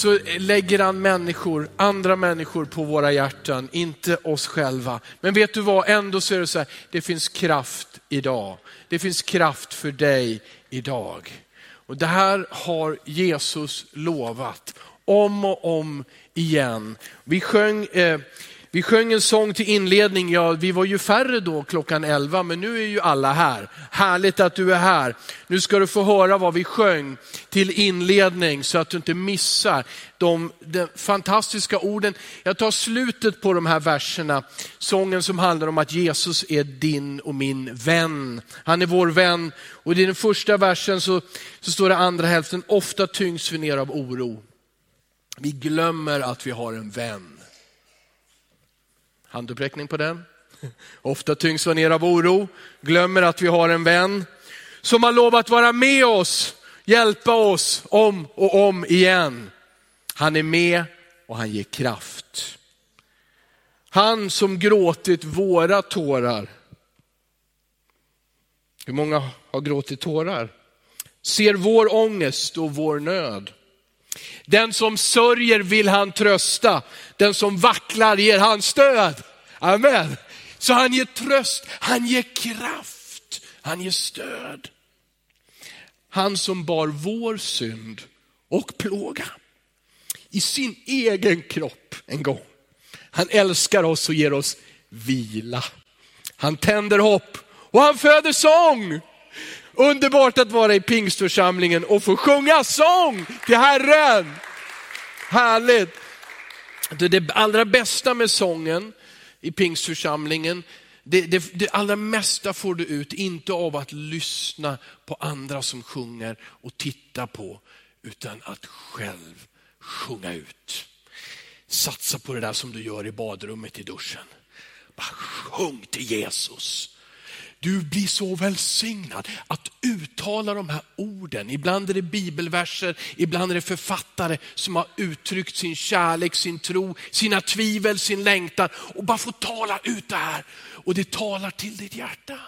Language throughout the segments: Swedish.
så eh, lägger han människor, andra människor på våra hjärtan, inte oss själva. Men vet du vad, ändå så är det så här, det finns kraft idag. Det finns kraft för dig idag. Och det här har Jesus lovat om och om igen. Vi sjöng eh, vi sjöng en sång till inledning, ja vi var ju färre då klockan 11 men nu är ju alla här. Härligt att du är här. Nu ska du få höra vad vi sjöng till inledning så att du inte missar de, de fantastiska orden. Jag tar slutet på de här verserna, sången som handlar om att Jesus är din och min vän. Han är vår vän och i den första versen så, så står det andra hälften, ofta tyngs vi ner av oro. Vi glömmer att vi har en vän. Handuppräckning på den. Ofta tyngs vi ner av oro, glömmer att vi har en vän som har lovat vara med oss, hjälpa oss om och om igen. Han är med och han ger kraft. Han som gråtit våra tårar. Hur många har gråtit tårar? Ser vår ångest och vår nöd. Den som sörjer vill han trösta, den som vacklar ger han stöd. Amen. Så han ger tröst, han ger kraft, han ger stöd. Han som bar vår synd och plåga i sin egen kropp en gång. Han älskar oss och ger oss vila. Han tänder hopp och han föder sång. Underbart att vara i pingstförsamlingen och få sjunga sång till Herren. Härligt. Det allra bästa med sången i pingstförsamlingen, det, det, det allra mesta får du ut, inte av att lyssna på andra som sjunger och titta på, utan att själv sjunga ut. Satsa på det där som du gör i badrummet i duschen. Bara sjung till Jesus. Du blir så välsignad att uttala de här orden. Ibland är det bibelverser, ibland är det författare som har uttryckt sin kärlek, sin tro, sina tvivel, sin längtan och bara få tala ut det här. Och det talar till ditt hjärta.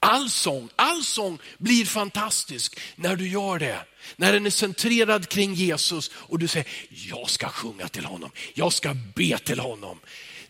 All sång, all sång blir fantastisk när du gör det. När den är centrerad kring Jesus och du säger, jag ska sjunga till honom, jag ska be till honom.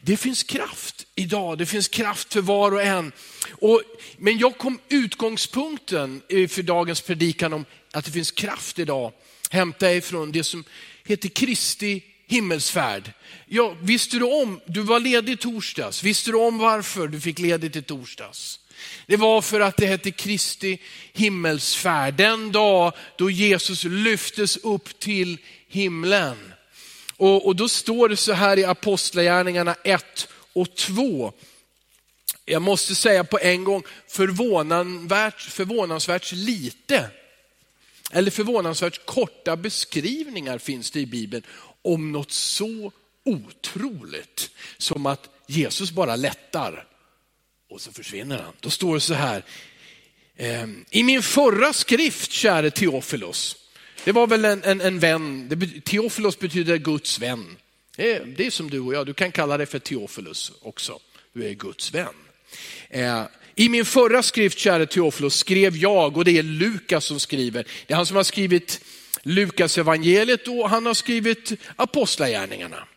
Det finns kraft idag, det finns kraft för var och en. Och, men jag kom utgångspunkten för dagens predikan om att det finns kraft idag, hämta ifrån det som heter Kristi himmelsfärd. Ja, visste du om, du var ledig i torsdags, visste du om varför du fick ledigt i torsdags? Det var för att det hette Kristi himmelsfärd, den dag då Jesus lyftes upp till himlen. Och, och då står det så här i Apostlagärningarna 1 och 2. Jag måste säga på en gång, förvånansvärt, förvånansvärt lite, eller förvånansvärt korta beskrivningar finns det i Bibeln om något så otroligt som att Jesus bara lättar och så försvinner han. Då står det så här, ehm, i min förra skrift, käre Teofilos, det var väl en, en, en vän, det, Teofilos betyder Guds vän. Det är, det är, som du och jag, du kan kalla dig för Teofilos också. Du är Guds vän. Eh, I min förra skrift, käre Teofilos, skrev jag, och det är Lukas som skriver, det är han som har skrivit Lukas evangeliet och han har skrivit Apostlagärningarna.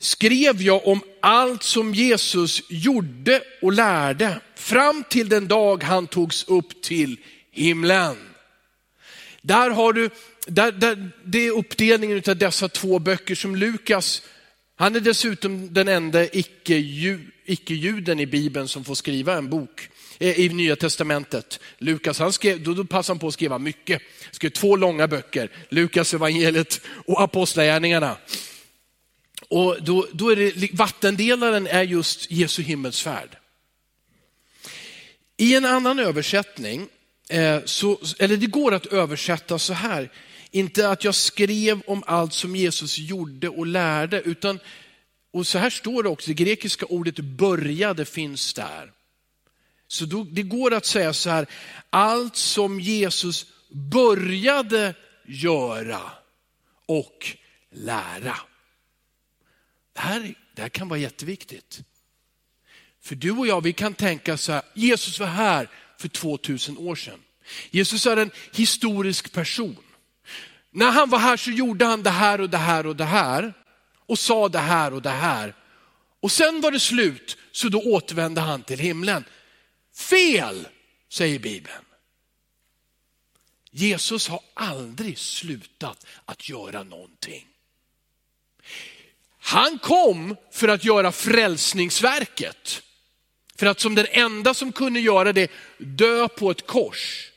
Skrev jag om allt som Jesus gjorde och lärde fram till den dag han togs upp till himlen. Där har du, där, där, det är uppdelningen av dessa två böcker som Lukas, han är dessutom den enda icke-juden i Bibeln som får skriva en bok eh, i Nya Testamentet. Lukas, han skrev, då, då passade han på att skriva mycket. Han skrev två långa böcker, Lukas evangeliet och Apostlagärningarna. Och då, då är det, vattendelaren är just Jesu himmelsfärd. I en annan översättning Eh, så, eller det går att översätta så här, inte att jag skrev om allt som Jesus gjorde och lärde, utan, och så här står det också, det grekiska ordet började finns där. Så då, det går att säga så här, allt som Jesus började göra och lära. Det här, det här kan vara jätteviktigt. För du och jag, vi kan tänka så här, Jesus var här för 2000 år sedan. Jesus är en historisk person. När han var här så gjorde han det här och det här och det här och sa det här och det här. Och sen var det slut, så då återvände han till himlen. Fel, säger Bibeln. Jesus har aldrig slutat att göra någonting. Han kom för att göra frälsningsverket. För att som den enda som kunde göra det, dö på ett kors.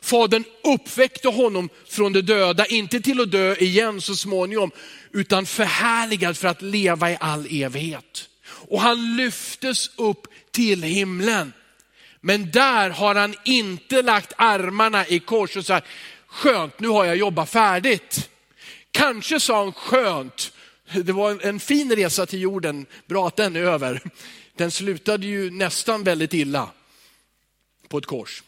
Fadern uppväckte honom från de döda, inte till att dö igen så småningom, utan förhärligad för att leva i all evighet. Och han lyftes upp till himlen. Men där har han inte lagt armarna i kors och sagt, skönt nu har jag jobbat färdigt. Kanske sa han skönt, det var en fin resa till jorden, bra att den är över. Den slutade ju nästan väldigt illa på ett kors.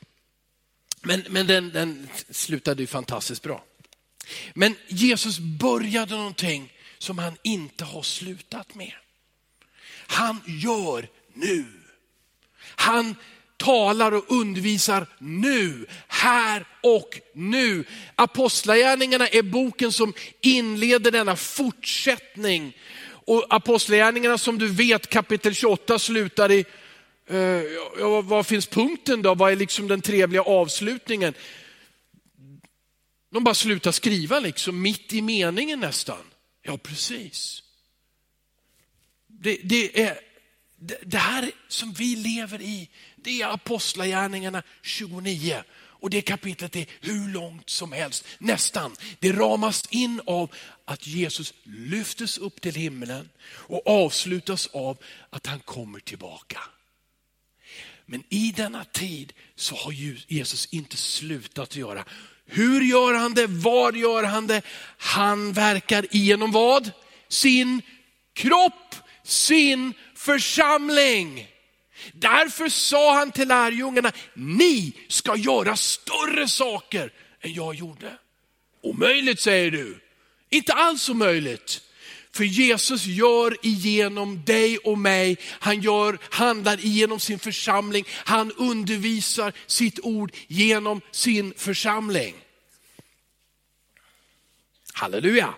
Men, men den, den slutade ju fantastiskt bra. Men Jesus började någonting som han inte har slutat med. Han gör nu. Han talar och undervisar nu, här och nu. Apostlagärningarna är boken som inleder denna fortsättning. Och Apostlagärningarna som du vet kapitel 28 slutar i, eh, ja, vad finns punkten då? Vad är liksom den trevliga avslutningen? De bara slutar skriva liksom, mitt i meningen nästan. Ja, precis. Det, det, är, det, det här som vi lever i, det är Apostlagärningarna 29. Och det kapitlet är hur långt som helst, nästan. Det ramas in av att Jesus lyftes upp till himlen och avslutas av att han kommer tillbaka. Men i denna tid så har Jesus inte slutat göra. Hur gör han det? Var gör han det? Han verkar genom vad? Sin kropp, sin församling. Därför sa han till lärjungarna, ni ska göra större saker än jag gjorde. Omöjligt säger du. Inte alls omöjligt. För Jesus gör igenom dig och mig, han gör, handlar igenom sin församling, han undervisar sitt ord genom sin församling. Halleluja.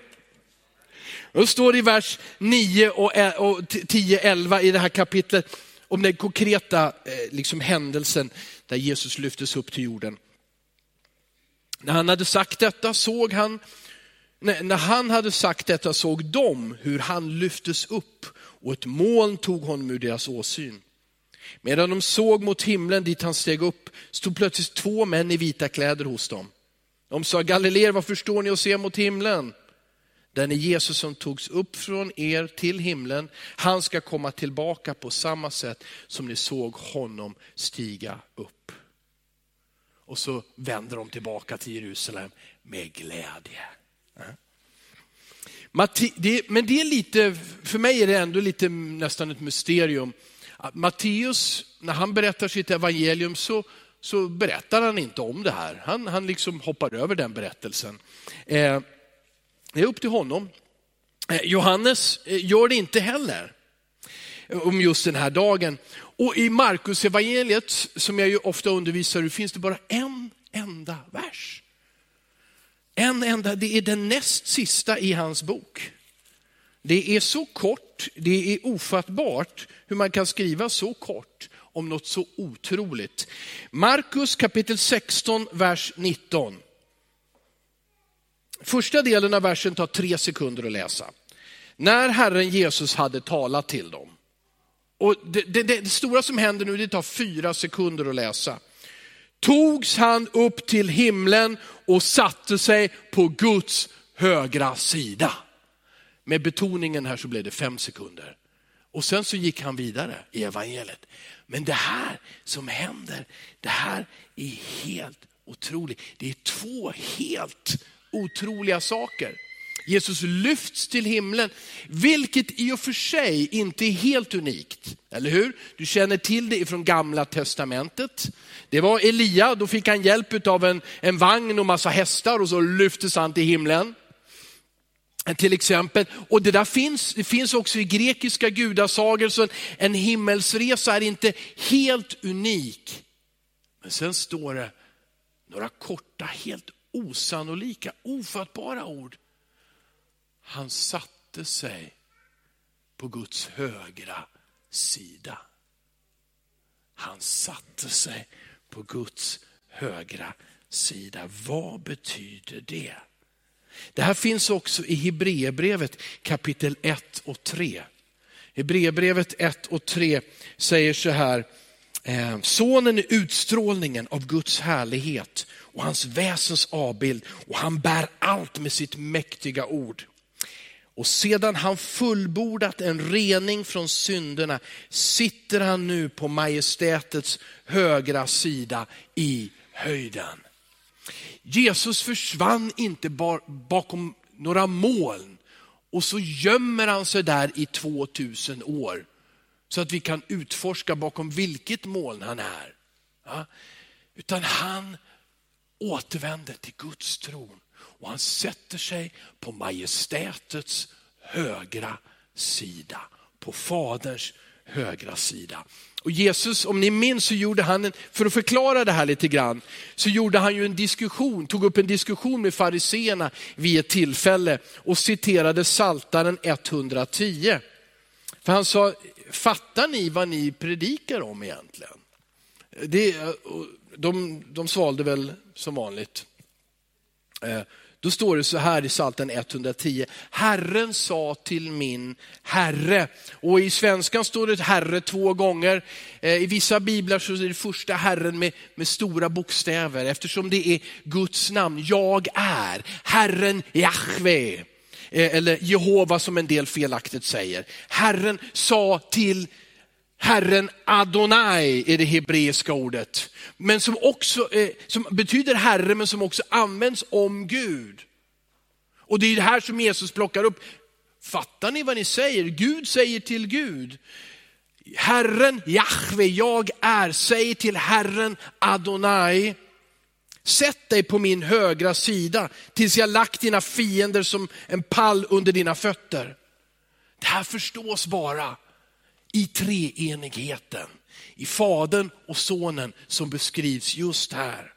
Då står det i vers 9 och e- 10-11 i det här kapitlet om den konkreta eh, liksom, händelsen där Jesus lyftes upp till jorden. När han hade sagt detta såg han, när han hade sagt detta såg de hur han lyftes upp och ett moln tog honom ur deras åsyn. Medan de såg mot himlen dit han steg upp stod plötsligt två män i vita kläder hos dem. De sa, Galileer, varför står ni och ser mot himlen? Den är Jesus som togs upp från er till himlen. Han ska komma tillbaka på samma sätt som ni såg honom stiga upp. Och så vänder de tillbaka till Jerusalem med glädje. Men det är lite, för mig är det ändå lite nästan ett mysterium. Matteus, när han berättar sitt evangelium så, så berättar han inte om det här. Han, han liksom hoppar över den berättelsen. Eh, det är upp till honom. Eh, Johannes eh, gör det inte heller eh, om just den här dagen. Och i Markus evangeliet som jag ju ofta undervisar i, finns det bara en enda vers. En enda, det är den näst sista i hans bok. Det är så kort, det är ofattbart hur man kan skriva så kort om något så otroligt. Markus kapitel 16, vers 19. Första delen av versen tar tre sekunder att läsa. När Herren Jesus hade talat till dem. Och det, det, det, stora som händer nu, det tar fyra sekunder att läsa. Togs han upp till himlen och satte sig på Guds högra sida. Med betoningen här så blev det fem sekunder. Och sen så gick han vidare i evangeliet. Men det här som händer, det här är helt otroligt. Det är två helt otroliga saker. Jesus lyfts till himlen, vilket i och för sig inte är helt unikt. Eller hur? Du känner till det från gamla testamentet. Det var Elia, då fick han hjälp av en, en vagn och massa hästar och så lyftes han till himlen. Till exempel, och det där finns, det finns också i grekiska gudasagor, så en himmelsresa är inte helt unik. Men sen står det några korta, helt osannolika, ofattbara ord. Han satte sig på Guds högra sida. Han satte sig på Guds högra sida. Vad betyder det? Det här finns också i Hebreerbrevet kapitel 1 och 3. Hebreerbrevet 1 och 3 säger så här, Eh, sonen är utstrålningen av Guds härlighet och hans väsens avbild och han bär allt med sitt mäktiga ord. Och sedan han fullbordat en rening från synderna sitter han nu på majestätets högra sida i höjden. Jesus försvann inte bakom några moln och så gömmer han sig där i 2000 år. Så att vi kan utforska bakom vilket moln han är. Ja? Utan han återvänder till Guds tron och han sätter sig på majestätets högra sida. På faderns högra sida. Och Jesus, om ni minns så gjorde han, en, för att förklara det här lite grann, så gjorde han ju en diskussion, tog upp en diskussion med fariseerna vid ett tillfälle och citerade Saltaren 110. För han sa, fattar ni vad ni predikar om egentligen? Det, de, de svalde väl som vanligt. Eh, då står det så här i Salten 110. Herren sa till min Herre. Och i svenskan står det Herre två gånger. Eh, I vissa biblar så är det första Herren med, med stora bokstäver eftersom det är Guds namn. Jag är Herren Jahve. Eh, eller Jehova som en del felaktigt säger. Herren sa till Herren Adonai är det hebreiska ordet. Men som också eh, som betyder Herre men som också används om Gud. Och det är det här som Jesus plockar upp. Fattar ni vad ni säger? Gud säger till Gud. Herren Jahve, jag är, säger till Herren Adonai. Sätt dig på min högra sida tills jag lagt dina fiender som en pall under dina fötter. Det här förstås bara i treenigheten. I Fadern och Sonen som beskrivs just här.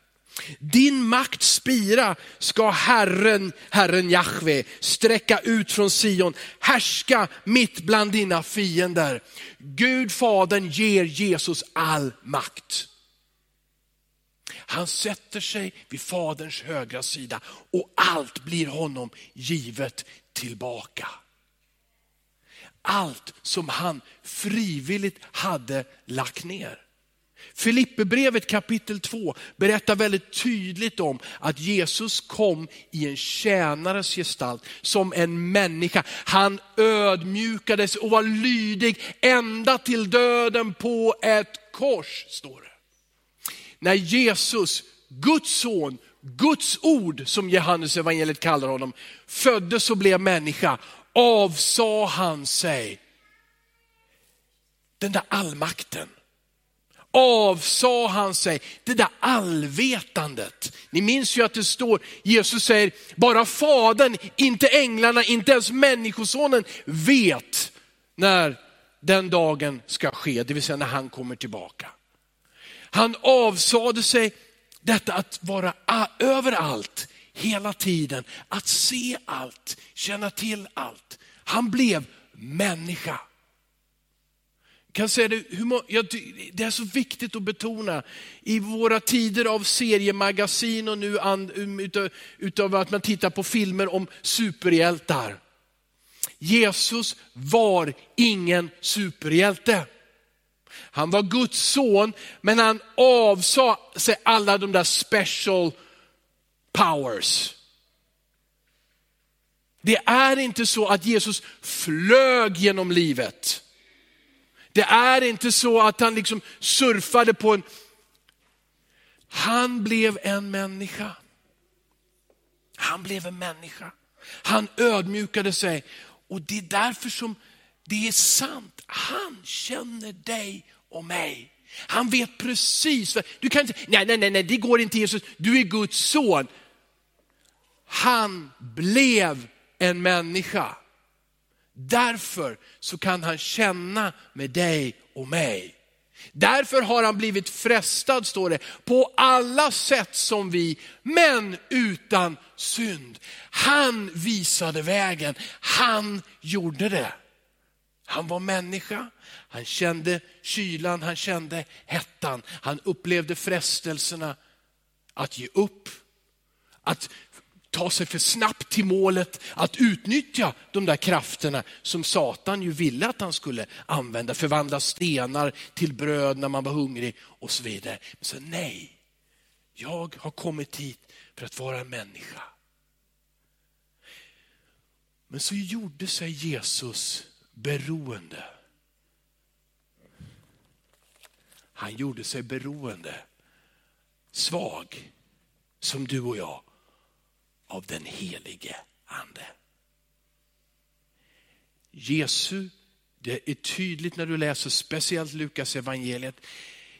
Din makt spira ska Herren, Herren Jahve, sträcka ut från Sion, härska mitt bland dina fiender. Gud Fadern ger Jesus all makt. Han sätter sig vid Faderns högra sida och allt blir honom givet tillbaka allt som han frivilligt hade lagt ner. Filipperbrevet kapitel 2 berättar väldigt tydligt om att Jesus kom i en tjänares gestalt, som en människa. Han ödmjukades och var lydig ända till döden på ett kors, står det. När Jesus, Guds son, Guds ord som Johannes evangeliet kallar honom, föddes och blev människa avsade han sig den där allmakten. Avsade han sig det där allvetandet. Ni minns ju att det står, Jesus säger, bara fadern, inte änglarna, inte ens människosonen vet när den dagen ska ske, det vill säga när han kommer tillbaka. Han avsade sig detta att vara överallt, hela tiden, att se allt, känna till allt. Han blev människa. kan säga det, det är så viktigt att betona i våra tider av seriemagasin och nu um, utav, utav att man tittar på filmer om superhjältar. Jesus var ingen superhjälte. Han var Guds son, men han avsade sig alla de där special powers. Det är inte så att Jesus flög genom livet. Det är inte så att han liksom surfade på en... Han blev en människa. Han blev en människa. Han ödmjukade sig och det är därför som det är sant. Han känner dig och mig. Han vet precis. Du kan inte, nej, nej, nej, det går inte Jesus. Du är Guds son. Han blev en människa. Därför så kan han känna med dig och mig. Därför har han blivit frestad, står det, på alla sätt som vi, men utan synd. Han visade vägen, han gjorde det. Han var människa, han kände kylan, han kände hettan, han upplevde frestelserna att ge upp, att ta sig för snabbt till målet, att utnyttja de där krafterna som Satan ju ville att han skulle använda, förvandla stenar till bröd när man var hungrig och så vidare. Men så nej, jag har kommit hit för att vara en människa. Men så gjorde sig Jesus beroende. Han gjorde sig beroende, svag, som du och jag av den helige ande. Jesu, det är tydligt när du läser speciellt Lukas evangeliet.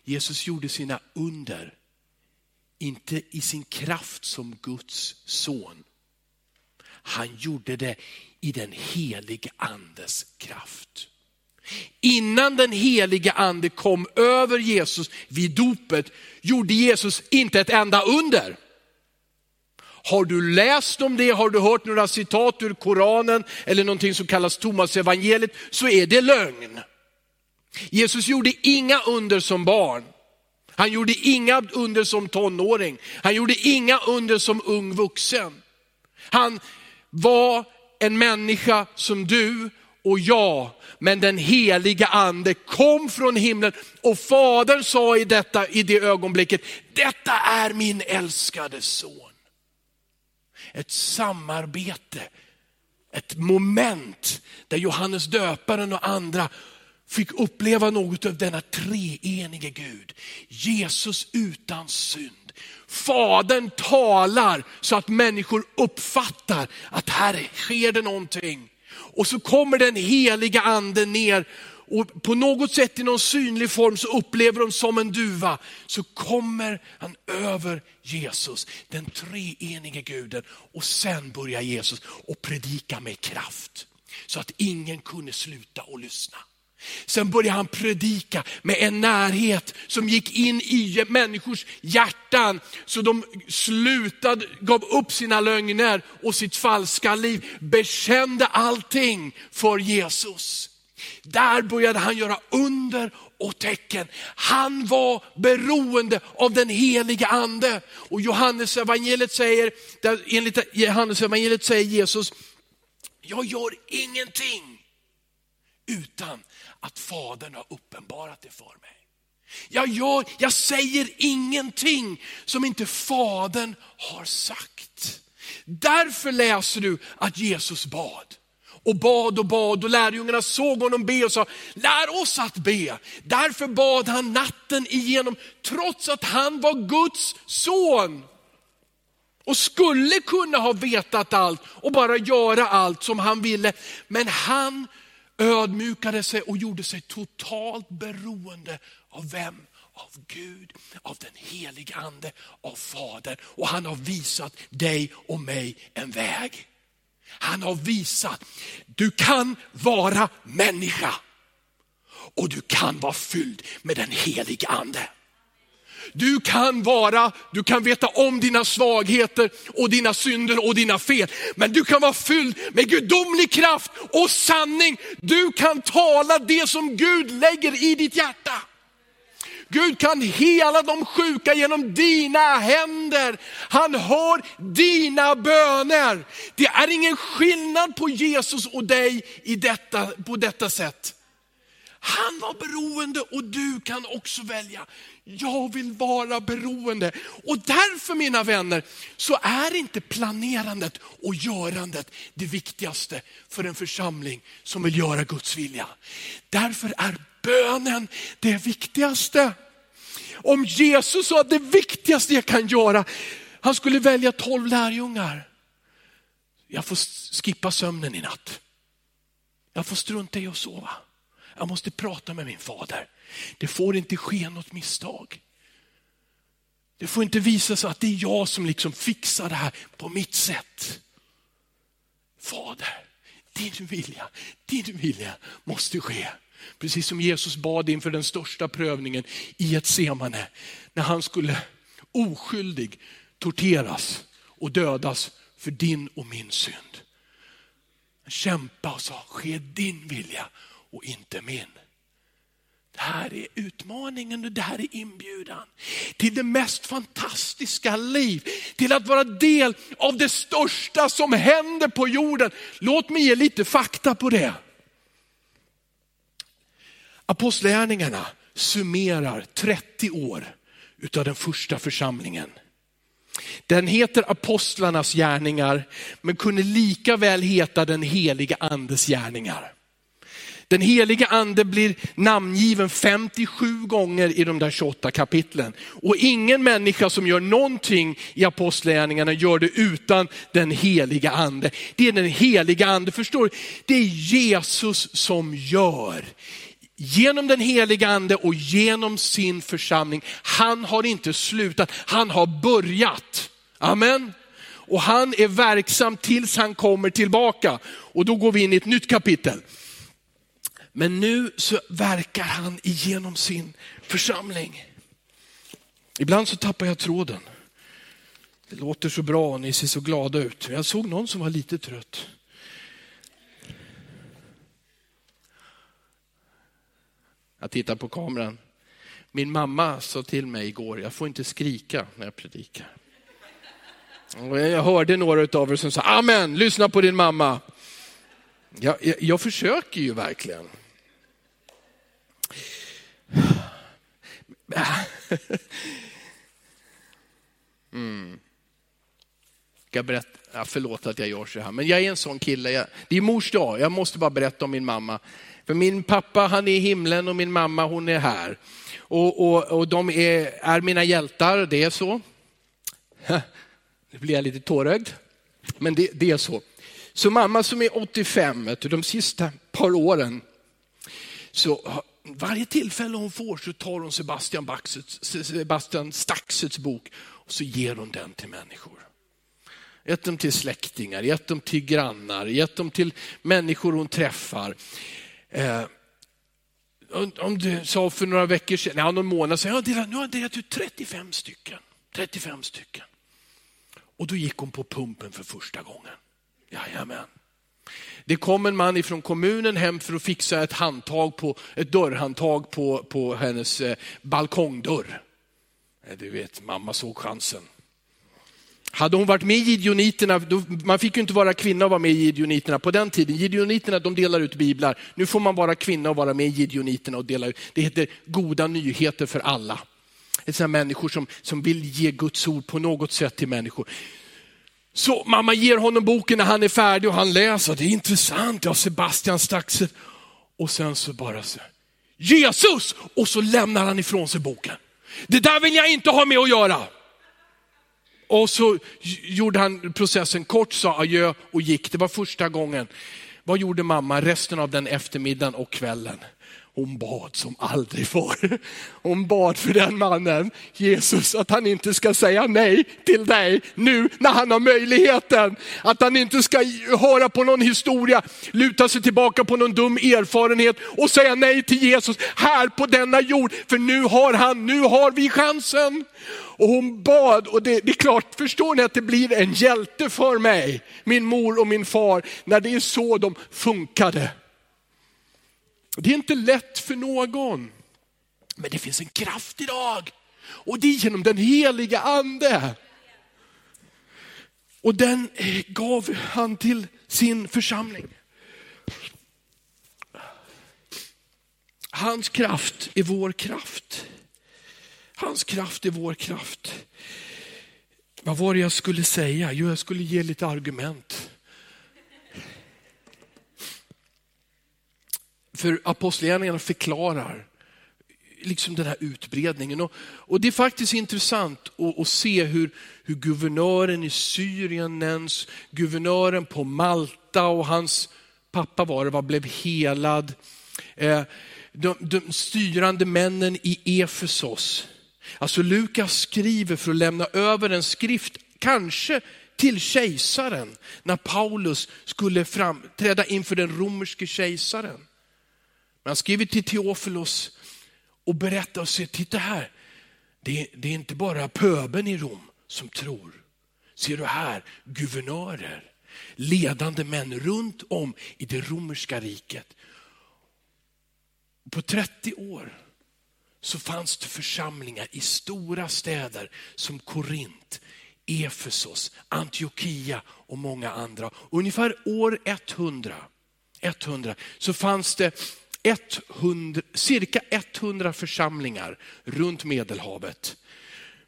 Jesus gjorde sina under, inte i sin kraft som Guds son. Han gjorde det i den helige andes kraft. Innan den helige ande kom över Jesus vid dopet gjorde Jesus inte ett enda under. Har du läst om det, har du hört några citat ur Koranen eller någonting som kallas Thomas evangeliet så är det lögn. Jesus gjorde inga under som barn. Han gjorde inga under som tonåring. Han gjorde inga under som ung vuxen. Han var en människa som du och jag, men den heliga ande kom från himlen och fadern sa i, detta, i det ögonblicket, detta är min älskade son ett samarbete, ett moment där Johannes döparen och andra fick uppleva något av denna treenige Gud. Jesus utan synd. Fadern talar så att människor uppfattar att här sker det någonting. Och så kommer den heliga anden ner och på något sätt i någon synlig form så upplever de som en duva. Så kommer han över Jesus, den treenige guden. Och sen börjar Jesus att predika med kraft. Så att ingen kunde sluta att lyssna. Sen började han predika med en närhet som gick in i människors hjärtan. Så de slutade, gav upp sina lögner och sitt falska liv. Bekände allting för Jesus. Där började han göra under och tecken. Han var beroende av den heliga ande. Och Johannes evangeliet säger, enligt Johannes evangeliet säger Jesus, jag gör ingenting utan att Fadern har uppenbarat det för mig. Jag, gör, jag säger ingenting som inte Fadern har sagt. Därför läser du att Jesus bad och bad och bad och lärjungarna såg honom be och sa, lär oss att be. Därför bad han natten igenom, trots att han var Guds son. Och skulle kunna ha vetat allt och bara göra allt som han ville. Men han ödmjukade sig och gjorde sig totalt beroende av vem? Av Gud, av den heliga ande, av Fadern. Och han har visat dig och mig en väg. Han har visat, du kan vara människa och du kan vara fylld med den helige ande. Du kan vara, du kan veta om dina svagheter och dina synder och dina fel. Men du kan vara fylld med gudomlig kraft och sanning. Du kan tala det som Gud lägger i ditt hjärta. Gud kan hela de sjuka genom dina händer. Han hör dina böner. Det är ingen skillnad på Jesus och dig i detta, på detta sätt. Han var beroende och du kan också välja. Jag vill vara beroende. Och därför mina vänner, så är inte planerandet och görandet det viktigaste för en församling som vill göra Guds vilja. Därför är bönen det viktigaste. Om Jesus sa att det viktigaste jag kan göra, han skulle välja tolv lärjungar. Jag får skippa sömnen i natt. Jag får strunta i att sova. Jag måste prata med min fader. Det får inte ske något misstag. Det får inte visa sig att det är jag som liksom fixar det här på mitt sätt. Fader, din vilja, din vilja måste ske. Precis som Jesus bad inför den största prövningen i ett semane. När han skulle oskyldig torteras och dödas för din och min synd. Han kämpade och sa, ske din vilja och inte min. Det här är utmaningen och det här är inbjudan till det mest fantastiska liv. Till att vara del av det största som händer på jorden. Låt mig ge lite fakta på det. Apostlagärningarna summerar 30 år utav den första församlingen. Den heter apostlarnas gärningar, men kunde lika väl heta den heliga andes gärningar. Den heliga ande blir namngiven 57 gånger i de där 28 kapitlen. Och ingen människa som gör någonting i apostlagärningarna gör det utan den heliga ande. Det är den heliga ande, förstår du? Det är Jesus som gör genom den heliga ande och genom sin församling. Han har inte slutat, han har börjat. Amen. Och han är verksam tills han kommer tillbaka. Och då går vi in i ett nytt kapitel. Men nu så verkar han igenom sin församling. Ibland så tappar jag tråden. Det låter så bra och ni ser så glada ut. Jag såg någon som var lite trött. Jag tittar på kameran. Min mamma sa till mig igår, jag får inte skrika när jag predikar. Och jag hörde några av er som sa, amen, lyssna på din mamma. Jag, jag, jag försöker ju verkligen. Mm. Jag berätta, ja, förlåt att jag gör så här, men jag är en sån kille. Jag, det är mors dag, jag måste bara berätta om min mamma. För min pappa han är i himlen och min mamma hon är här. Och, och, och de är, är mina hjältar, det är så. Nu blir jag lite tårögd, men det, det är så. Så mamma som är 85, de sista par åren, så varje tillfälle hon får så tar hon Sebastian, Baxuts, Sebastian Staxuts bok och så ger hon den till människor. Gett dem till släktingar, gett dem till grannar, gett dem till människor hon träffar. Eh, om du sa för några veckor sedan, nej någon månad sedan, jag delat, nu har jag delat ut 35 stycken. 35 stycken. Och då gick hon på pumpen för första gången. Jajamän. Det kom en man ifrån kommunen hem för att fixa ett handtag på, ett dörrhandtag på, på hennes eh, balkongdörr. Eh, du vet, mamma såg chansen. Hade hon varit med i Gideoniterna, då, man fick ju inte vara kvinna och vara med i Gideoniterna på den tiden. Gideoniterna de delar ut biblar. Nu får man vara kvinna och vara med i Gideoniterna och dela ut. Det heter goda nyheter för alla. Det är sådana människor som, som vill ge Guds ord på något sätt till människor. Så mamma ger honom boken när han är färdig och han läser. Det är intressant, ja Sebastian Staxet. Och sen så bara så, Jesus! Och så lämnar han ifrån sig boken. Det där vill jag inte ha med att göra. Och så gjorde han processen kort, sa adjö och gick. Det var första gången. Vad gjorde mamma resten av den eftermiddagen och kvällen? Hon bad som aldrig förr. Hon bad för den mannen, Jesus, att han inte ska säga nej till dig nu när han har möjligheten. Att han inte ska höra på någon historia, luta sig tillbaka på någon dum erfarenhet och säga nej till Jesus här på denna jord. För nu har han, nu har vi chansen. Och hon bad och det, det, är klart, förstår ni att det blir en hjälte för mig, min mor och min far, när det är så de funkade. Det är inte lätt för någon. Men det finns en kraft idag. Och det är genom den heliga ande. Och den eh, gav han till sin församling. Hans kraft är vår kraft. Hans kraft är vår kraft. Vad var det jag skulle säga? Jo, jag skulle ge lite argument. För apostlagärningarna förklarar liksom den här utbredningen. Och, och det är faktiskt intressant att, att, se hur, hur guvernören i Syrien nämns, guvernören på Malta och hans pappa var det, var, blev helad. Eh, de, de styrande männen i Efesos. Alltså Lukas skriver för att lämna över en skrift, kanske till kejsaren, när Paulus skulle framträda inför den romerske kejsaren. Men han skriver till Teofilos och berättar och säger, titta här, det, det är inte bara pöben i Rom som tror. Ser du här, guvernörer, ledande män runt om i det romerska riket. På 30 år så fanns det församlingar i stora städer som Korint, Efesos, Antiochia och många andra. Ungefär år 100, 100 så fanns det 100, cirka 100 församlingar runt Medelhavet.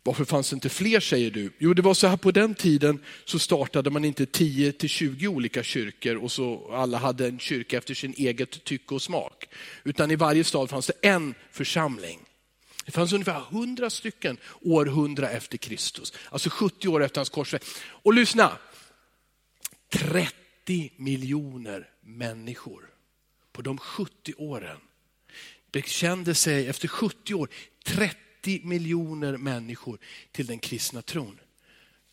Varför fanns det inte fler säger du? Jo, det var så här på den tiden så startade man inte 10 till 20 olika kyrkor och så alla hade en kyrka efter sin eget tycke och smak. Utan i varje stad fanns det en församling. Det fanns ungefär 100 stycken år 100 efter Kristus, alltså 70 år efter hans korsväg. Och lyssna, 30 miljoner människor på de 70 åren bekände sig efter 70 år 30 miljoner människor till den kristna tron.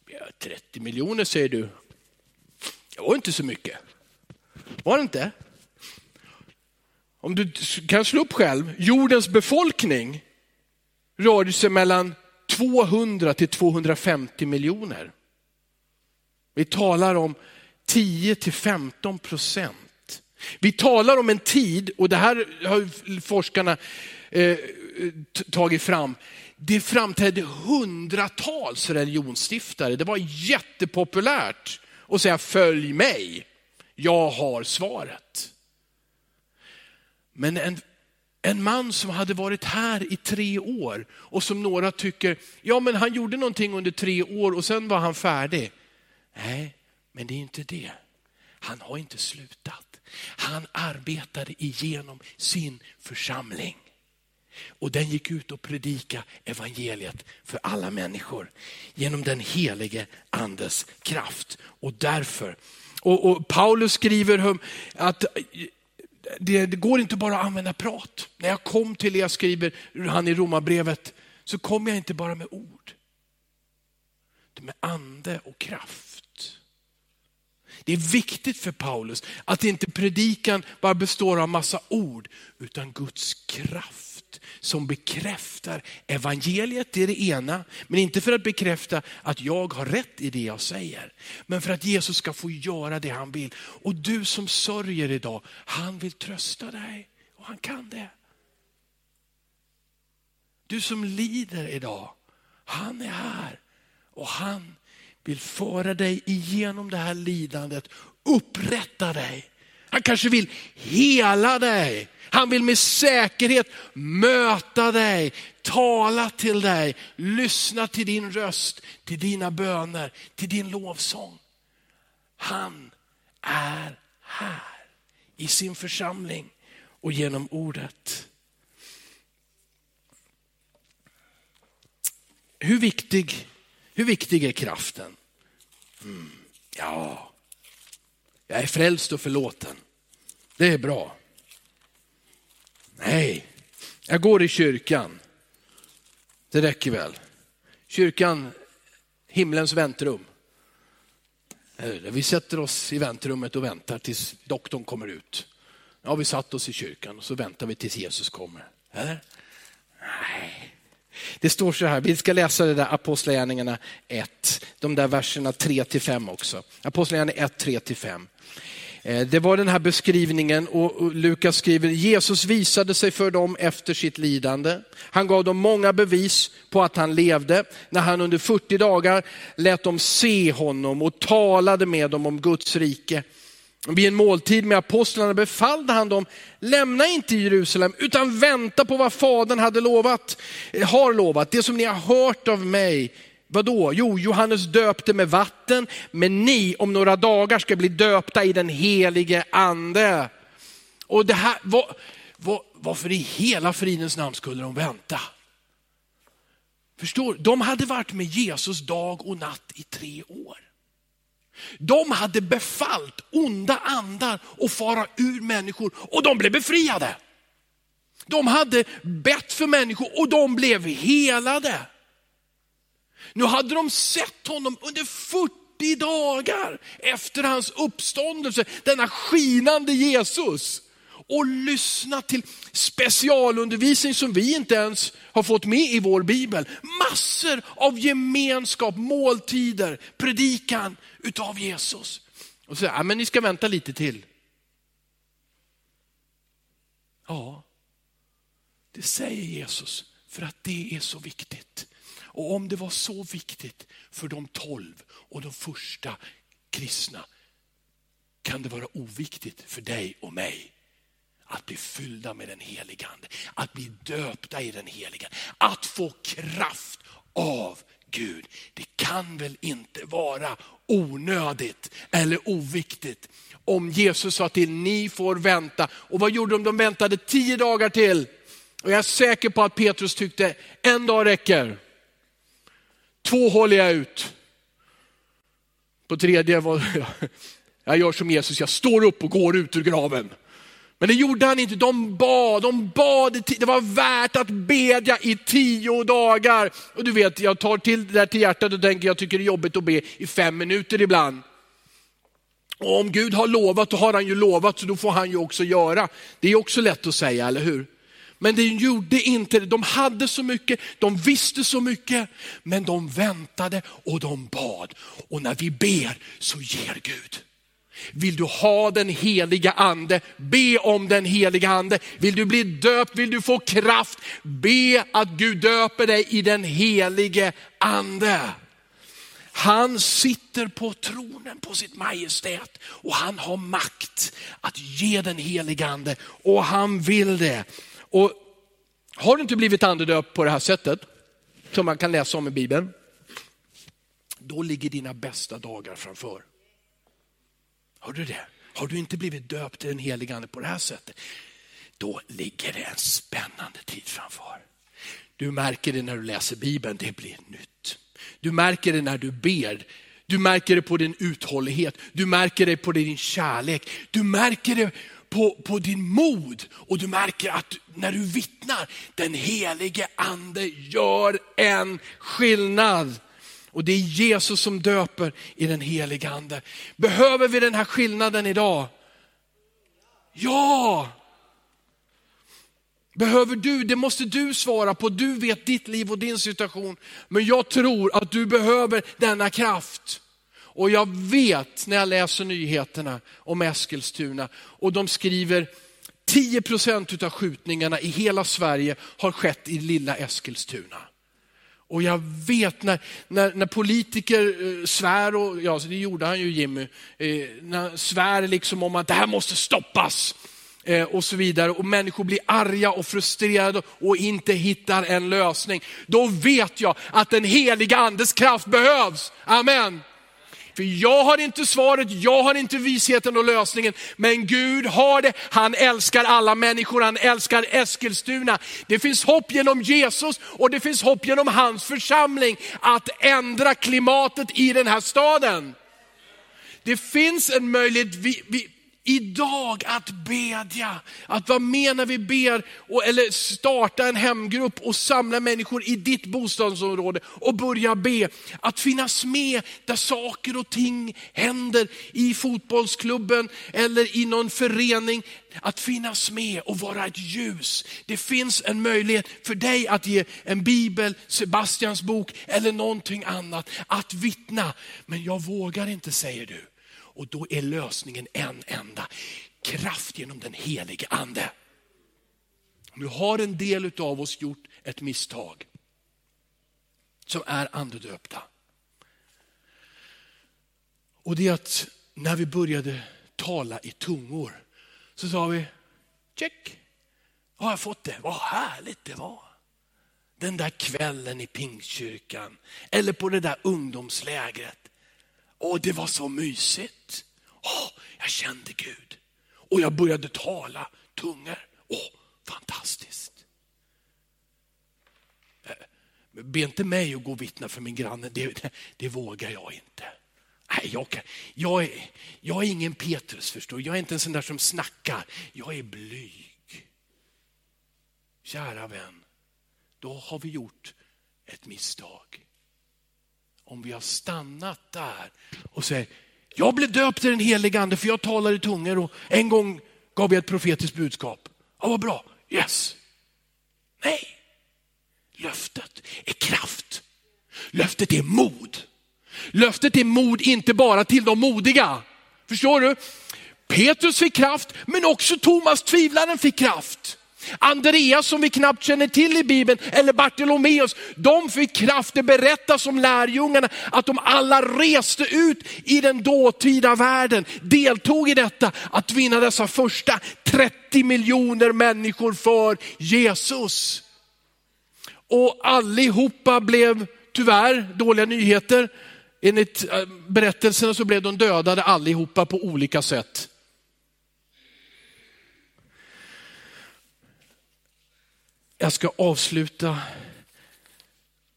Ja, 30 miljoner säger du. Det var inte så mycket. Var det inte? Om du kan slå upp själv, jordens befolkning rörde sig mellan 200 till 250 miljoner. Vi talar om 10 till 15 procent. Vi talar om en tid, och det här har forskarna eh, tagit fram, det framträdde hundratals religionsstiftare. Det var jättepopulärt att säga följ mig, jag har svaret. Men en en man som hade varit här i tre år och som några tycker, ja men han gjorde någonting under tre år och sen var han färdig. Nej, men det är inte det. Han har inte slutat. Han arbetade igenom sin församling. Och den gick ut och predika evangeliet för alla människor genom den helige andes kraft. Och därför, och, och Paulus skriver att det, det, går inte bara att använda prat. När jag kom till er, skriver, han i romabrevet, så kom jag inte bara med ord. Det med ande och kraft. Det är viktigt för Paulus att inte predikan bara består av massa ord, utan Guds kraft som bekräftar evangeliet, det är det ena. Men inte för att bekräfta att jag har rätt i det jag säger. Men för att Jesus ska få göra det han vill. Och du som sörjer idag, han vill trösta dig. Och han kan det. Du som lider idag, han är här. Och han vill föra dig igenom det här lidandet, upprätta dig. Han kanske vill hela dig. Han vill med säkerhet möta dig, tala till dig, lyssna till din röst, till dina böner, till din lovsång. Han är här i sin församling och genom ordet. Hur viktig, hur viktig är kraften? Mm, ja, jag är frälst och förlåten. Det är bra. Nej, jag går i kyrkan. Det räcker väl. Kyrkan, himlens väntrum. Vi sätter oss i väntrummet och väntar tills doktorn kommer ut. Nu har vi satt oss i kyrkan och så väntar vi tills Jesus kommer. Eller? Nej. Det står så här, vi ska läsa det där Apostlagärningarna 1, de där verserna 3 5 också. Apostlagärningarna 1, 3 5. Det var den här beskrivningen och Lukas skriver, Jesus visade sig för dem efter sitt lidande. Han gav dem många bevis på att han levde när han under 40 dagar lät dem se honom och talade med dem om Guds rike. Vid en måltid med apostlarna befallde han dem, lämna inte Jerusalem utan vänta på vad Fadern hade lovat, eh, har lovat, det som ni har hört av mig Vadå? Jo, Johannes döpte med vatten, men ni om några dagar ska bli döpta i den helige ande. Och det här, var, var, varför i hela fridens namn skulle de vänta? Förstår De hade varit med Jesus dag och natt i tre år. De hade befallt onda andar att fara ur människor och de blev befriade. De hade bett för människor och de blev helade. Nu hade de sett honom under 40 dagar efter hans uppståndelse, denna skinande Jesus. och lyssnat till specialundervisning som vi inte ens har fått med i vår bibel. Massor av gemenskap, måltider, predikan utav Jesus. Och så ja, men ni ska vänta lite till. Ja, det säger Jesus för att det är så viktigt. Och om det var så viktigt för de tolv och de första kristna kan det vara oviktigt för dig och mig att bli fyllda med den helige Ande, att bli döpta i den heliga, att få kraft av Gud. Det kan väl inte vara onödigt eller oviktigt om Jesus sa till ni får vänta. Och vad gjorde de? De väntade tio dagar till. Och jag är säker på att Petrus tyckte en dag räcker. Två håller jag ut. På tredje var jag gör som Jesus, jag står upp och går ut ur graven. Men det gjorde han inte, de bad, de bad, det var värt att bedja i tio dagar. Och du vet, jag tar till det där till hjärtat och tänker, jag tycker det är jobbigt att be i fem minuter ibland. Och om Gud har lovat, då har han ju lovat, så då får han ju också göra. Det är också lätt att säga, eller hur? Men det gjorde inte det. De hade så mycket, de visste så mycket, men de väntade och de bad. Och när vi ber så ger Gud. Vill du ha den heliga ande, be om den heliga ande. Vill du bli döpt, vill du få kraft, be att Gud döper dig i den helige ande. Han sitter på tronen på sitt majestät och han har makt att ge den heliga ande och han vill det. Och har du inte blivit andedöpt på det här sättet, som man kan läsa om i Bibeln, då ligger dina bästa dagar framför. Har du det? Har du inte blivit döpt i den helige ande på det här sättet, då ligger det en spännande tid framför. Du märker det när du läser Bibeln, det blir nytt. Du märker det när du ber, du märker det på din uthållighet, du märker det på din kärlek, du märker det på, på din mod och du märker att när du vittnar, den helige ande gör en skillnad. Och det är Jesus som döper i den helige ande. Behöver vi den här skillnaden idag? Ja! Behöver du, det måste du svara på. Du vet ditt liv och din situation. Men jag tror att du behöver denna kraft. Och jag vet när jag läser nyheterna om Eskilstuna och de skriver 10 procent av skjutningarna i hela Sverige har skett i lilla Eskilstuna. Och jag vet när, när, när politiker eh, svär, och ja, det gjorde han ju Jimmy, eh, när svär liksom om att det här måste stoppas eh, och så vidare. Och människor blir arga och frustrerade och inte hittar en lösning. Då vet jag att den heliga andes kraft behövs. Amen. För jag har inte svaret, jag har inte visheten och lösningen, men Gud har det. Han älskar alla människor, han älskar Eskilstuna. Det finns hopp genom Jesus och det finns hopp genom hans församling att ändra klimatet i den här staden. Det finns en möjlighet, vi, vi, idag att bedja. Att vara med när vi ber, och, eller starta en hemgrupp och samla människor i ditt bostadsområde och börja be. Att finnas med där saker och ting händer i fotbollsklubben eller i någon förening. Att finnas med och vara ett ljus. Det finns en möjlighet för dig att ge en bibel, Sebastians bok eller någonting annat. Att vittna. Men jag vågar inte säger du. Och då är lösningen en enda, kraft genom den helige ande. Nu har en del av oss gjort ett misstag som är andedöpta. Och det är att när vi började tala i tungor så sa vi, check, har jag fått det, vad härligt det var. Den där kvällen i Pingstkyrkan eller på det där ungdomslägret. Och det var så mysigt. Oh, jag kände Gud. Och jag började tala tungor. Oh, fantastiskt. Eh, be inte mig att gå och vittna för min granne, det, det, det vågar jag inte. Nej, jag, kan, jag, är, jag är ingen Petrus, förstår Jag är inte en sån där som snackar. Jag är blyg. Kära vän, då har vi gjort ett misstag om vi har stannat där och säger, jag blev döpt i den heliga ande för jag talar i tungor och en gång gav jag ett profetiskt budskap. Ja, vad bra. Yes. Nej. Löftet är kraft. Löftet är mod. Löftet är mod inte bara till de modiga. Förstår du? Petrus fick kraft, men också Thomas tvivlaren fick kraft. Andreas som vi knappt känner till i Bibeln, eller Bartolomeus, de fick kraft. Det berättas om lärjungarna att de alla reste ut i den dåtida världen, deltog i detta, att vinna dessa första 30 miljoner människor för Jesus. Och allihopa blev tyvärr dåliga nyheter. Enligt eh, berättelserna så blev de dödade allihopa på olika sätt. Jag ska avsluta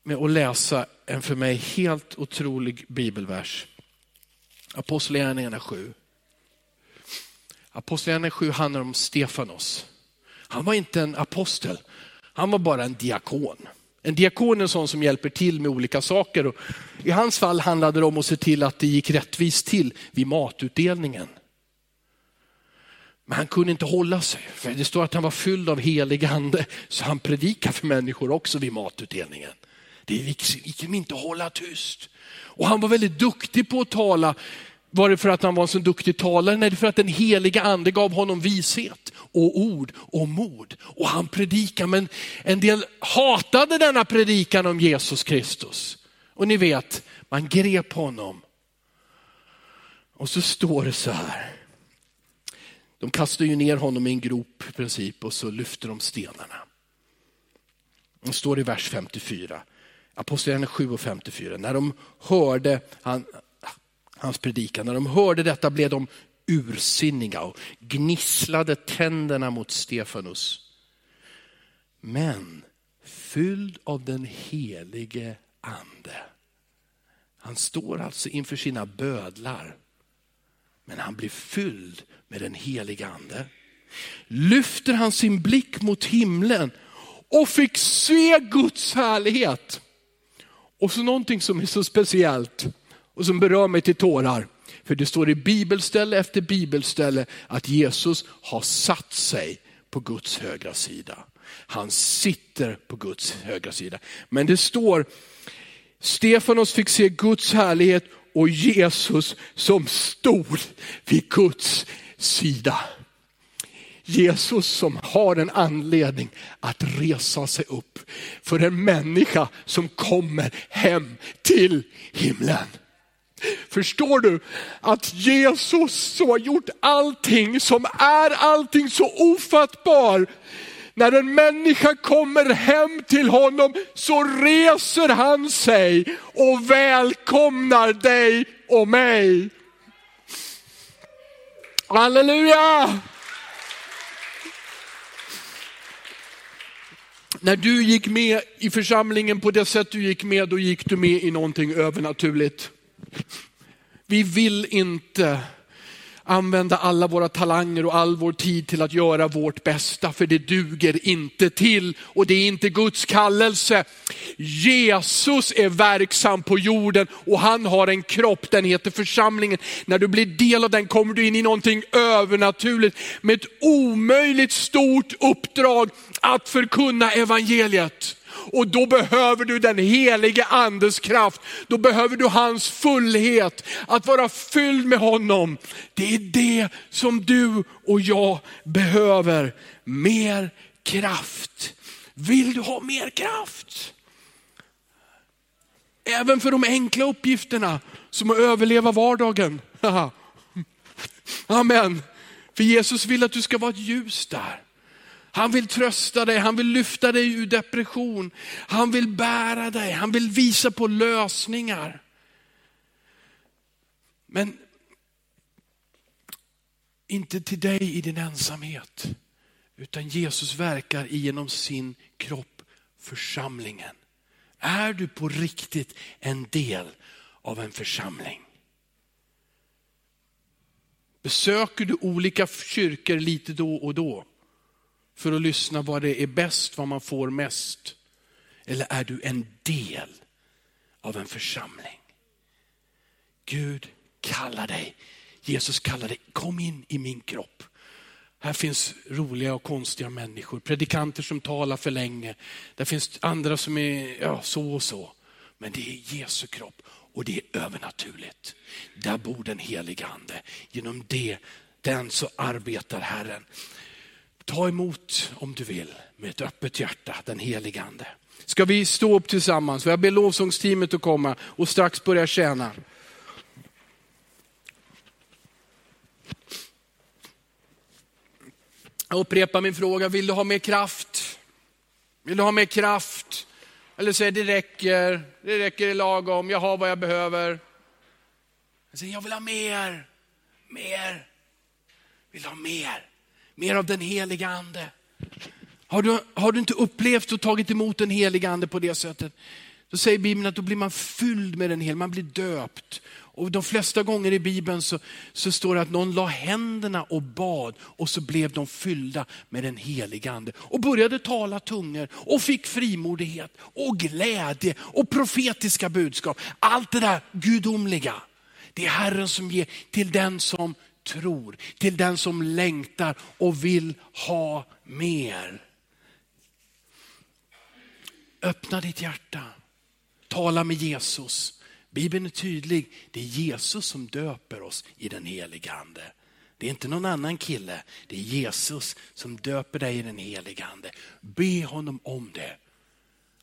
med att läsa en för mig helt otrolig bibelvers. Apostlagärningarna 7. Apostlagärningarna 7 handlar om Stefanos. Han var inte en apostel, han var bara en diakon. En diakon är en sån som hjälper till med olika saker. Och I hans fall handlade det om att se till att det gick rättvist till vid matutdelningen. Men han kunde inte hålla sig, för det står att han var fylld av helig ande, så han predikade för människor också vid matutdelningen. Det gick inte att hålla tyst. Och han var väldigt duktig på att tala. Var det för att han var en så duktig talare? Nej, det för att den heliga ande gav honom vishet och ord och mod. Och han predikade, men en del hatade denna predikan om Jesus Kristus. Och ni vet, man grep honom. Och så står det så här. De kastar ju ner honom i en grop i princip och så lyfter de stenarna. Det står i vers 54, Apostlagärningarna 7 och 54. När de hörde han, hans predikan, när de hörde detta blev de ursinniga och gnisslade tänderna mot Stefanus. Men fylld av den helige ande. Han står alltså inför sina bödlar. Men han blir fylld med den heliga ande. Lyfter han sin blick mot himlen och fick se Guds härlighet. Och så någonting som är så speciellt och som berör mig till tårar. För det står i bibelställe efter bibelställe att Jesus har satt sig på Guds högra sida. Han sitter på Guds högra sida. Men det står, Stefanos fick se Guds härlighet och Jesus som stod vid Guds sida. Jesus som har en anledning att resa sig upp för en människa som kommer hem till himlen. Förstår du att Jesus som har gjort allting, som är allting så ofattbar, när en människa kommer hem till honom så reser han sig och välkomnar dig och mig. Halleluja! När du gick med i församlingen på det sätt du gick med, då gick du med i någonting övernaturligt. Vi vill inte använda alla våra talanger och all vår tid till att göra vårt bästa, för det duger inte till och det är inte Guds kallelse. Jesus är verksam på jorden och han har en kropp, den heter församlingen. När du blir del av den kommer du in i någonting övernaturligt med ett omöjligt stort uppdrag att förkunna evangeliet. Och då behöver du den helige andes kraft. Då behöver du hans fullhet, att vara fylld med honom. Det är det som du och jag behöver. Mer kraft. Vill du ha mer kraft? Även för de enkla uppgifterna som att överleva vardagen. Amen. För Jesus vill att du ska vara ett ljus där. Han vill trösta dig, han vill lyfta dig ur depression. Han vill bära dig, han vill visa på lösningar. Men inte till dig i din ensamhet, utan Jesus verkar genom sin kropp, församlingen. Är du på riktigt en del av en församling? Besöker du olika kyrkor lite då och då? För att lyssna vad det är bäst, vad man får mest? Eller är du en del av en församling? Gud kallar dig, Jesus kallar dig, kom in i min kropp. Här finns roliga och konstiga människor, predikanter som talar för länge. Där finns andra som är ja, så och så. Men det är Jesu kropp och det är övernaturligt. Där bor den helige ande. Genom det, den så arbetar Herren. Ta emot om du vill med ett öppet hjärta den helige ande. Ska vi stå upp tillsammans? Jag ber lovsångsteamet att komma och strax börja tjäna. Jag upprepar min fråga, vill du ha mer kraft? Vill du ha mer kraft? Eller säger det räcker, det räcker i lagom, jag har vad jag behöver. Jag säger, jag vill ha mer, mer. Vill du ha mer, mer av den heliga ande. Har du, har du inte upplevt och tagit emot den heliga ande på det sättet, då säger Bibeln att då blir man fylld med den heliga, man blir döpt. Och de flesta gånger i Bibeln så, så står det att någon la händerna och bad och så blev de fyllda med den heliga ande. Och började tala tungor och fick frimodighet och glädje och profetiska budskap. Allt det där gudomliga. Det är Herren som ger till den som tror, till den som längtar och vill ha mer. Öppna ditt hjärta, tala med Jesus. Bibeln är tydlig, det är Jesus som döper oss i den heliga ande. Det är inte någon annan kille, det är Jesus som döper dig i den heliga ande. Be honom om det.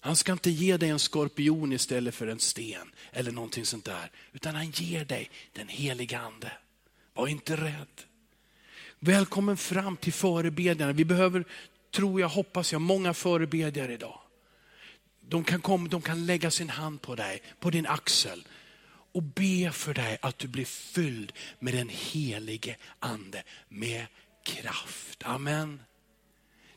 Han ska inte ge dig en skorpion istället för en sten eller någonting sånt där. Utan han ger dig den heliga ande. Var inte rädd. Välkommen fram till förebedjarna. Vi behöver, tror jag, hoppas jag, många förebedjare idag. De kan, komma, de kan lägga sin hand på dig, på din axel och be för dig att du blir fylld med den helige ande, med kraft. Amen.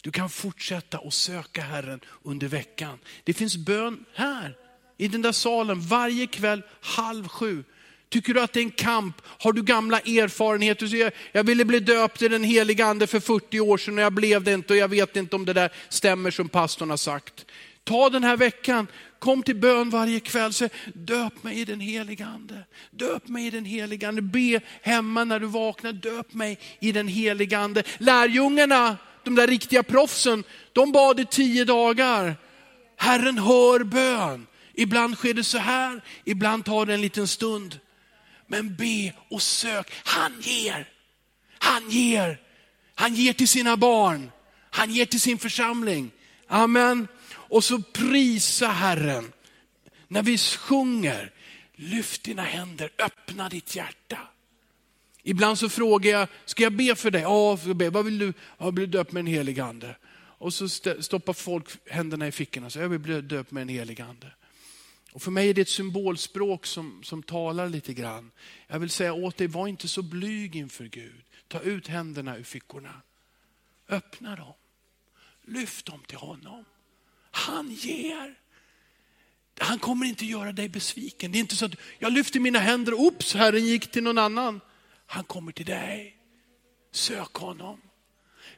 Du kan fortsätta att söka Herren under veckan. Det finns bön här, i den där salen, varje kväll halv sju. Tycker du att det är en kamp? Har du gamla erfarenheter? Så jag, jag ville bli döpt i den heliga ande för 40 år sedan och jag blev det inte och jag vet inte om det där stämmer som pastorn har sagt. Ta den här veckan, kom till bön varje kväll, säg döp mig i den heliga ande. Döp mig i den heliga ande. Be hemma när du vaknar, döp mig i den heliga ande. Lärjungarna, de där riktiga proffsen, de bad i tio dagar. Herren hör bön. Ibland sker det så här, ibland tar det en liten stund. Men be och sök, han ger. Han ger. Han ger till sina barn. Han ger till sin församling. Amen. Och så prisa Herren. När vi sjunger, lyft dina händer, öppna ditt hjärta. Ibland så frågar jag, ska jag be för dig? Ja, jag be. vad vill du? Jag bli döpt med en helig ande. Och så stoppar folk händerna i fickorna och säger, jag vill bli döpt med en helig ande. Och för mig är det ett symbolspråk som, som talar lite grann. Jag vill säga åt dig, var inte så blyg inför Gud. Ta ut händerna ur fickorna. Öppna dem. Lyft dem till honom. Han ger. Han kommer inte göra dig besviken. Det är inte så att jag lyfter mina händer, oops, Herren gick till någon annan. Han kommer till dig. Sök honom.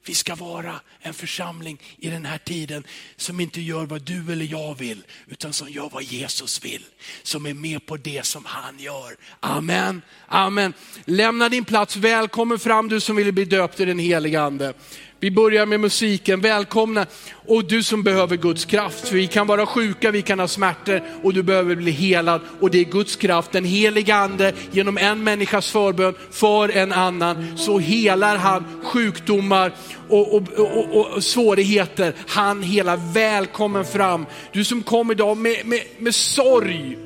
Vi ska vara en församling i den här tiden som inte gör vad du eller jag vill, utan som gör vad Jesus vill. Som är med på det som han gör. Amen, amen. Lämna din plats, välkommen fram du som vill bli döpt i den heliga ande. Vi börjar med musiken, välkomna. Och du som behöver Guds kraft, för vi kan vara sjuka, vi kan ha smärtor och du behöver bli helad. Och det är Guds kraft, den heliga ande, genom en människas förbön för en annan, så helar han sjukdomar och, och, och, och svårigheter. Han hela välkommen fram. Du som kom idag med, med, med sorg,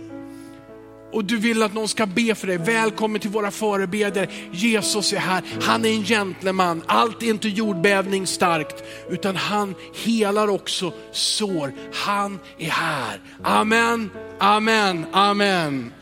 och du vill att någon ska be för dig, välkommen till våra förebedjare. Jesus är här, han är en gentleman. Allt är inte jordbävning starkt, utan han helar också sår. Han är här. Amen, amen, amen.